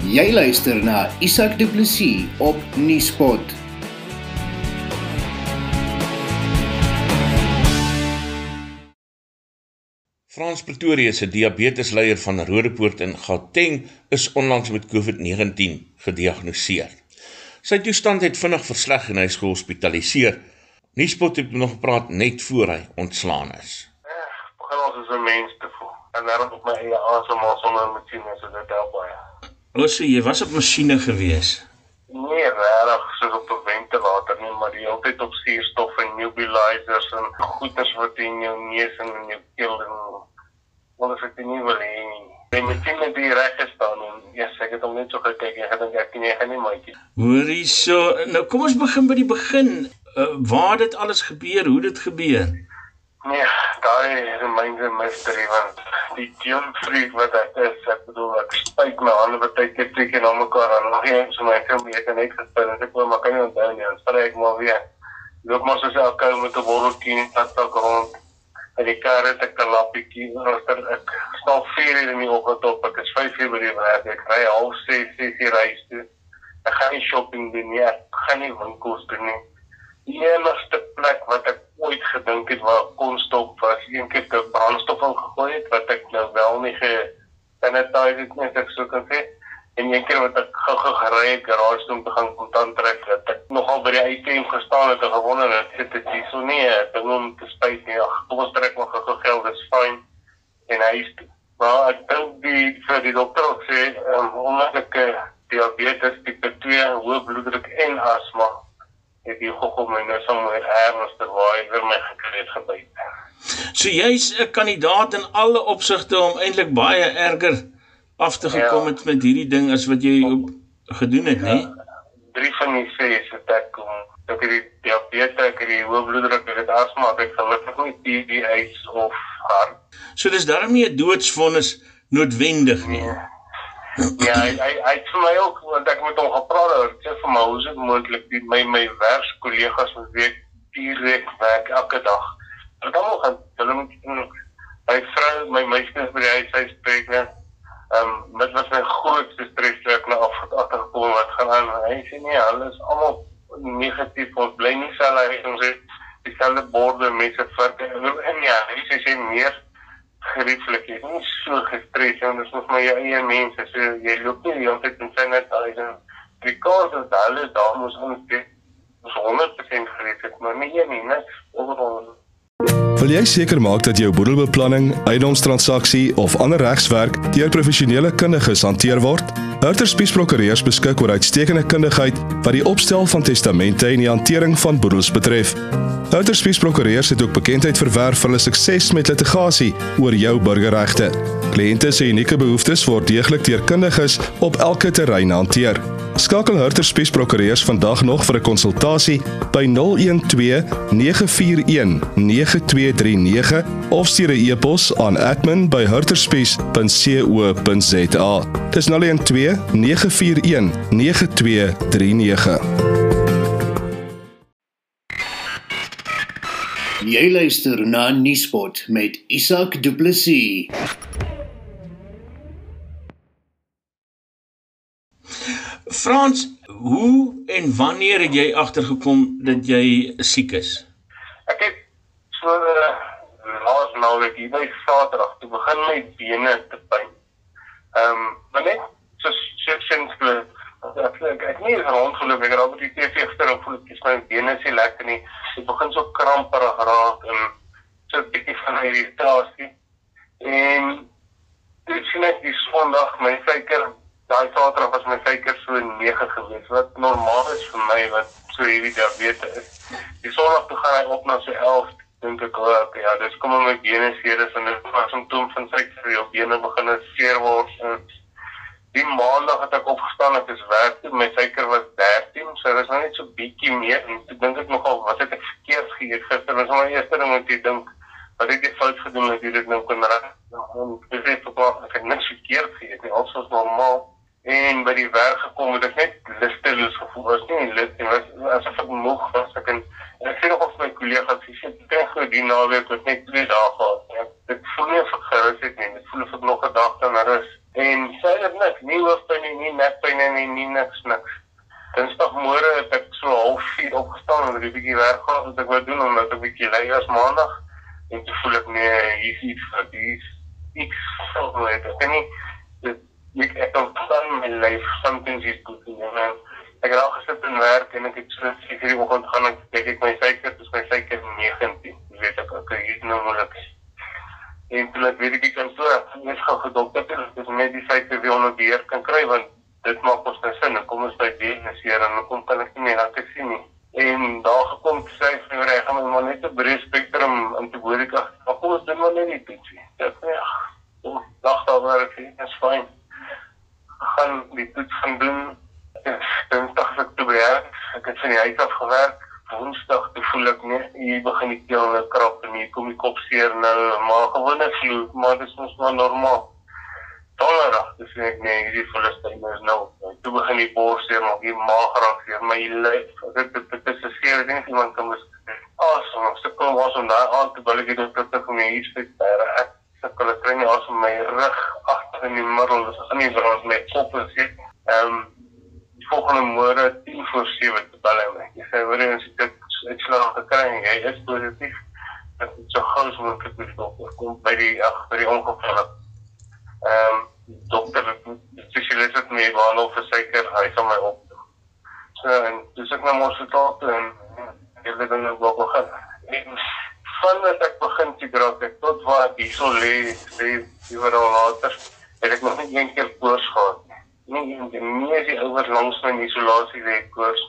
Jy luister na Isak Du Plessis op Nieuwspot. Frans Pretorius, se diabetesleier van Rodepoort in Gauteng, is onlangs met COVID-19 gediagnoseer. Sy toestand het vinnig versleg en hy is gehospitaliseer. Nieuwspot het nog gepraat net voor hy ontslaan is. Ja, begin ons as 'n mens te voel. En daarom op my eie asemhaal sonder masjiene, so dit help baie. Ons sê jy was op masjiene gewees. Nee, regtig, so op 'n ventilator nie, maar die hele tyd op suurstof en nebulizers en goeters wat in jou neus en in jou keel en alles wat jy nie wil hê nie. Jy moet net net die reg staan en ja, ek het hom net so gekyk en gedink ek kan nie gaan nie maatjie. Hoorie so, nou kom ons begin by die begin. Uh, waar dit alles gebeur, hoe dit gebeur. Nee, daai is myne mystery want die jong freak wat ek is, ek bedoel ek spyt my hande baie teken na mekaar en nog eens so my kom ek net gespel en ek wil maar kan nie onthou nie, sê ek maar weer. Loop maar soos elke ou met 'n borreltjie en stap dalk rond. En die kar het 'n kalappietjie, roster ek staan 4 uur in die oggend op, ek is 5 uur by die werk, ek ry half 6, 6 uur reis toe. Ek gaan nie shopping doen nie, ek gaan nie winkels doen nie. Die enigste plek wat ek ooit gedink het waar kon stop was een keer toe brandstof ingegooi het wat ek nou wel nie ge sanitize het nie ek so kan sê. En een keer wat ek gou-gou gery het garage toe om te gaan kontant trek dat ek nogal by die ATM gestaan het en gewonder het sit dit hier so nie ek dink om te spyt nie. Ag kom ons trek maar gou-gou geld is fyn. En hy is maar ek dink die vir die dokter sê um, omdat ek uh, diabetes tipe 2 hoë bloeddruk en asma het die goggo my nou sommer ernstig waar oor my gekry het gebyt. So jy's 'n kandidaat in alle opsigte om eintlik baie erger af te gekom Ja. het met hierdie ding as wat jy op, gedoen het, né? Drie van die ses het ek kom. Ek het diabetes, ek het die hoë bloeddruk, ek het asma, ek het gelukkig nie TBS of hart. So dis darm nie 'n doodsvonnis noodwendig nie. Nee. Ja, hy hy hy het vir my ook want ek met hom my hoe is dit moontlik die my my werkskollegas wat week direk werk elke dag. Ek dan nog hulle moet my vrou, my meisie is by die huis, sy spreek net. Ehm um, dit was my grootste stres ek nou af agtergekom wat gaan aan. Hy sê nee, hulle is almal negatief. Ons bly nie selfe hy ons het dieselfde borde mense vir en ja, hy sê sê meer gerieflik is nie so gestres en dis mos maar jou eie mense so jy loop nie die hele tyd in sanitizer die kans is hulle daar moes ons dit ons 100% gerieflik maar nie nie net overal Wil jy seker maak dat jou boedelbeplanning, eiendomstransaksie of ander regswerk deur professionele kundiges hanteer word? Hurter Spies Prokureurs beskik oor uitstekende kundigheid wat die opstel van testamente en die hantering van boedels betref. Hurter Spies Prokureurs het ook bekendheid verwerf vir hulle sukses met litigasie oor jou burgerregte. Kliënte se unieke behoeftes word deeglik deur kundiges op elke terrein hanteer. Skakel Hurter Spies Prokureurs vandag nog vir 'n konsultasie by 012 941 9239 of stuur 'n e-pos aan admin@hurterspies.co.za. Dis 012 941 9239. Jy luister na Nieuwspot met Isak Du Plessis. Frans, hoe en wanneer het jy agtergekom dat jy siek is? ek het so uh, laas naweek hier by Saterdag toe begin my bene te pyn. Ehm um, maar net so so sins ek ek het nie rondgeloop ek het met die TV gister op voel ek my bene is nie lekker nie. Ek begin so kramperig raak en so 'n bietjie van irritasie. En dit sien ek die Sondag my suiker daai Saterdag was my suiker so 9 gewees wat normaal is vir my wat so hierdie diabetes is die Sondag toe gaan hy op na so 11 dink ek oh, okay, ja dis kom my bene seer is en dit was 'n simptoom van suiker jou bene begin seer word. En die maandag het ek opgestaan ek is werk toe my suiker was 13 so dit is nou net so bietjie meer. En ek dink ek nogal wat het ek verkeerd geëet? Gister was my eerste ding wat jy dink wat het ek fout gedoen dat jy dit nou kon reg en dis net verklaar ek het niks verkeerd geëet nie alles was normaal en by die werk gekom het ek net lusteloos gevoel was nie lus nie was asof ek moeg was ek en en ek sê nog of my kollegas sê ek kry gou die naweek wat net 2 dae gehad ek dit voel nie of ek gerus het nie dit voel of ek nog 'n dag dan rus en sy het niks nie hoofpyn nie, nie nekpyn nie, nie niks niks. Dinsdagmôre het ek so 04:30 opgestaan en 'n bietjie werk gehad wat ek wou doen omdat ek 'n bietjie lui as maandag en toe voel ek nee, hier is iets vir dis iets so net. Ek nie dit ek ek kan plan my life something is good in my man. Ek het al gesit en werk en ek het so seker die oggend gaan ek kyk ek my suiker, dis my suiker 19. Jy weet ek hier is nou moeilik. En toe ek weet ek kan so eers gou gedokter het, dis net die suiker weer onder beheer kan kry want dit maak ons nou sin. Kom ons by diagnoseer en dan kom kan ek nie raak sien nie. En daar gekom sê vir my gaan maar net 'n breë spektrum antibiotika. Maar kom ons doen maar net die. Dit ja. Kom dag daar werk dit is fyn. Gaan die toets gaan doen. Dinsdag het ek werk. Ek het van die huis af gewerk. Woensdag voel ek net hier begin die keel nou krap en hier kom die kop seer nou, maar gewone flu, maar dit is mos maar normaal donderdag dis ek nee hierdie Filistyn is nou toe begin die bors seer maar die maag raak seer my lyf dit dit dit is seer ding iemand kan mis awesome ek sukkel was om daai aan te bil ek het dit te kom hier sit daar ek sukkel ek kry nie awesome my rug die brand my kop is sit ehm die volgende môre 10 voor 7 te bel my jy sê hoor as ek ek slaag gekry jy is positief ek het so gou as moontlik by die dokter kom by die ag by die ongeval ehm um, dokter spesialis het my waar nog verseker hy sal my op. So en dis ek na my hospitaal toe en ek het dan nog begin. En vandat ek begin te draak tot waar ek hier so lê, sê oor al later, het ek nog nie een keer koors gehad nie. Nie een keer nie as jy oor langs my isolasie lê koors.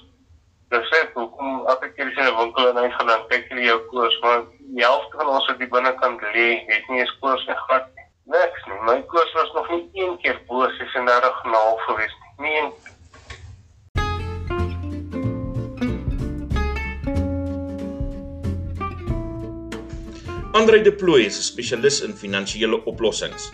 Dis sê hoekom as ek hier in 'n winkel en hy gaan dan kyk jy jou koors, maar die helfte van ons wat die binnekant lê, het nie eens koors nie gehad nie. Niks nie. My koers was nog nie een keer bo 36 en 'n half gewees nie. Nie een Andre De Plooy is 'n spesialis in finansiële oplossings.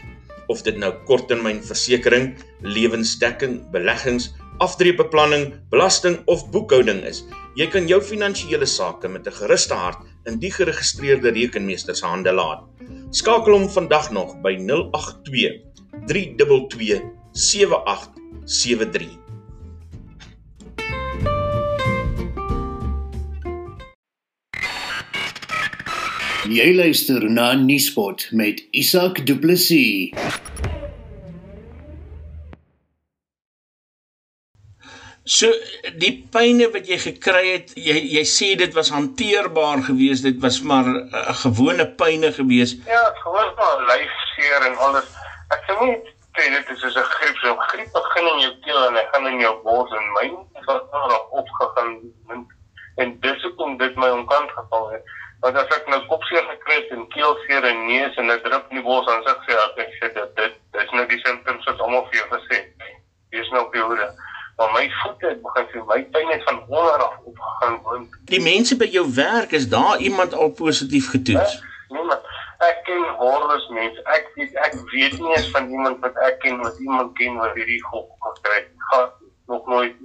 Of dit nou korttermynversekering, lewensdekking, beleggings, aftreebeplanning, belasting of boekhouding is, jy kan jou finansiële sake met 'n gerusde hart in die geregistreerde rekenmeester se hande laat. Skakel hom vandag nog by 082 322 7873. Jy luister na Nuuspot met Isak Du Plessis. So die pyne wat jy gekry het, jy jy sê dit was hanteerbaar geweest, dit was maar 'n uh, gewone pyne geweest. Ja, gewoon maar lyfseer en alles. Ek sê nie sê dit is soos 'n griep, so griep begin in jou keel en hy gaan in jou bors en my het nog opgegaan en, en dis hoekom dit my onkant geval het. Want as ek nou kopseer gekry en keelseer en neus en 'n drup in die bors dan sê ek sê ek sê dit dit dis nou die simptome wat almal vir jou gesê het. Dis nou die hoede. Maar my voete het begin vir my pyn het van onder af opgegaan want Die mense by jou werk is daar iemand al positief getoets. nee maar ek ken hordes mense. Ek weet ek weet nie eens van iemand wat ek ken wat iemand ken wat hierdie gok gekry het. Gaan nog nooit.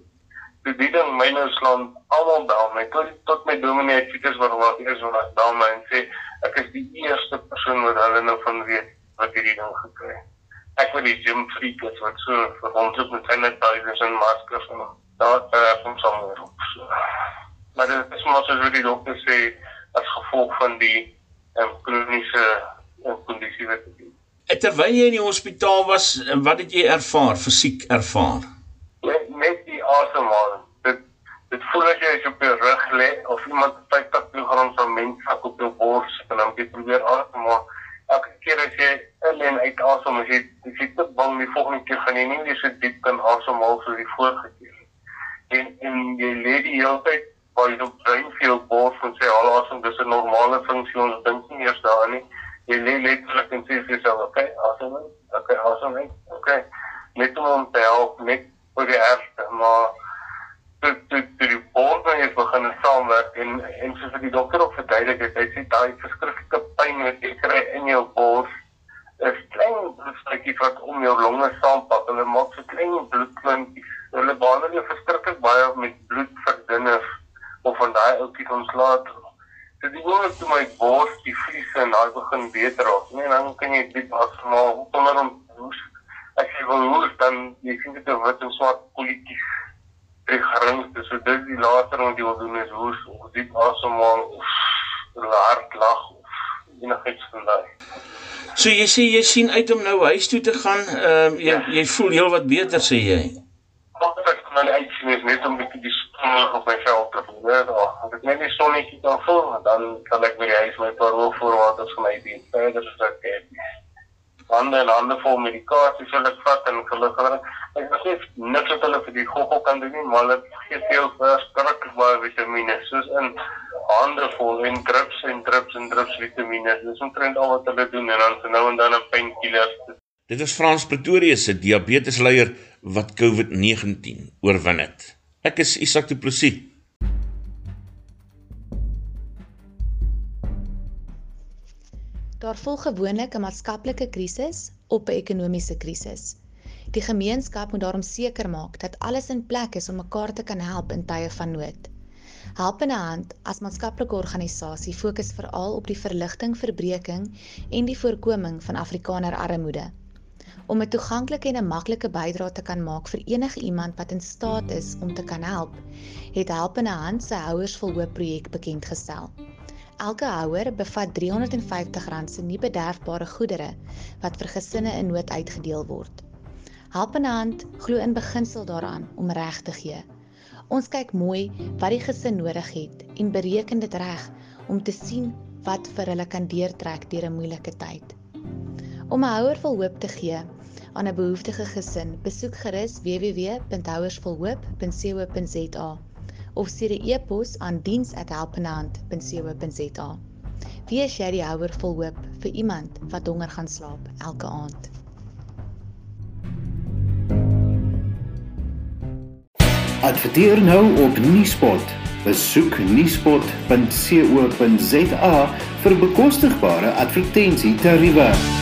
Die die ding myne slaan almal bel my. Tot tot my dominee het fiets wat wat eers wat bel my en sê ek is die eerste persoon wat hulle nou van weet wat hierdie ding gekry het ek wil die gym freak is wat so rondloop met sanitizers en maskers en daar uh, kom sommer op. So. Maar dit is maar soos wat die dokter sê as gevolg van die um, kroniese um, kondisie wat ek het. Terwyl jy in die hospitaal was, wat het jy ervaar, fisiek ervaar? Net, net die asemhaling. Dit voel as jy op jou rug lê of iemand 50 kg van menssak op jou bors en dan jy probeer asemhaal. Elke keer as jy in en uit asem, as jy as jy te bang die volgende keer gaan jy nie meer so diep kan asemhaal soos die vorige keer nie. En en jy lê die hele tyd waar jy op brein jou bors en sê al asem dis 'n normale funksie ons dink nie eers daaraan nie. Jy lê letterlik en sê vir jouself, "Oké, asem in. Oké, asem in. Oké." Net om te help met vir die ergste, maar dit dit die borde het begin saamwerk en en soos die dokter ook verduidelik het, hy sê daai verskriklike pyn wat jy kry in jou bors is klein bloedstrykies wat om jou longe saampak. Hulle maak so klein bloedklontjies. Hulle behandel jou verskriklik baie met bloedverdunners of van daai oudjies ontslaat. So die oomblik toe my bors die vliese en daai begin beter raak. Nee, dan kan jy diep asemhaal onder om hoes. As jy wil hoes dan jy sien dit wit en swart politiek regerings dis so dit die laaste wat jy wil doen is hoe hoe diep asemhaal of hard lag of enigiets van daai. So jy sê jy sien uit om nou huis toe te gaan. Ehm uh, jy jy voel heel wat beter sê jy. Wat ek van my uitsien is net om 'n bietjie die son op my vel te. Ja, as ek net die sonnetjie kan voel, dan kan ek die huis my paar voorwaardes vir my doen. Verder is dit hande en hande vol medikasie sal ek vat en gelukkig ek sê niks wat hulle vir die goggo kan doen nie maar dit gee veel verskriklik baie vitamiene soos in hande vol en drips en drips en drips vitamiene dis omtrent al wat hulle doen en dan se nou en dan 'n painkiller Dit is Frans Pretorius se diabetesleier wat COVID-19 oorwin het. Ek is Isak Du Plessis. Daar volg gewoonlik 'n maatskaplike krisis op 'n ekonomiese krisis. Die gemeenskap moet daarom seker maak dat alles in plek is om mekaar te kan help in tye van nood. Helpende Hand as maatskaplike organisasie fokus veral op die verligting, verbreeking en die voorkoming van Afrikaner armoede. Om 'n toeganklike en 'n maklike bydrae te kan maak vir enige iemand wat in staat is om te kan help, het Helpende Hand se Houers vol Hoop projek bekend gestel. Elke houer bevat R350 se nie bederfbare goedere wat vir gesinne in nood uitgedeel word. Helpende Hand glo in beginsel daaraan om reg te gee. Ons kyk mooi wat die gesin nodig het en bereken dit reg om te sien wat vir hulle kan deurtrek deur 'n moeilike tyd. Om 'n houer vol hoop te gee aan 'n behoeftige gesin, besoek gerus www.houersvolhoop.co.za of stuur 'n e-pos aan diens@helpenhand.co.za. Wie is jy die houer vol hoop vir iemand wat honger gaan slaap elke aand? Adverteer nou op Nuuspot. Besoek nuuspot.co.za vir bekostigbare advertensietariewe.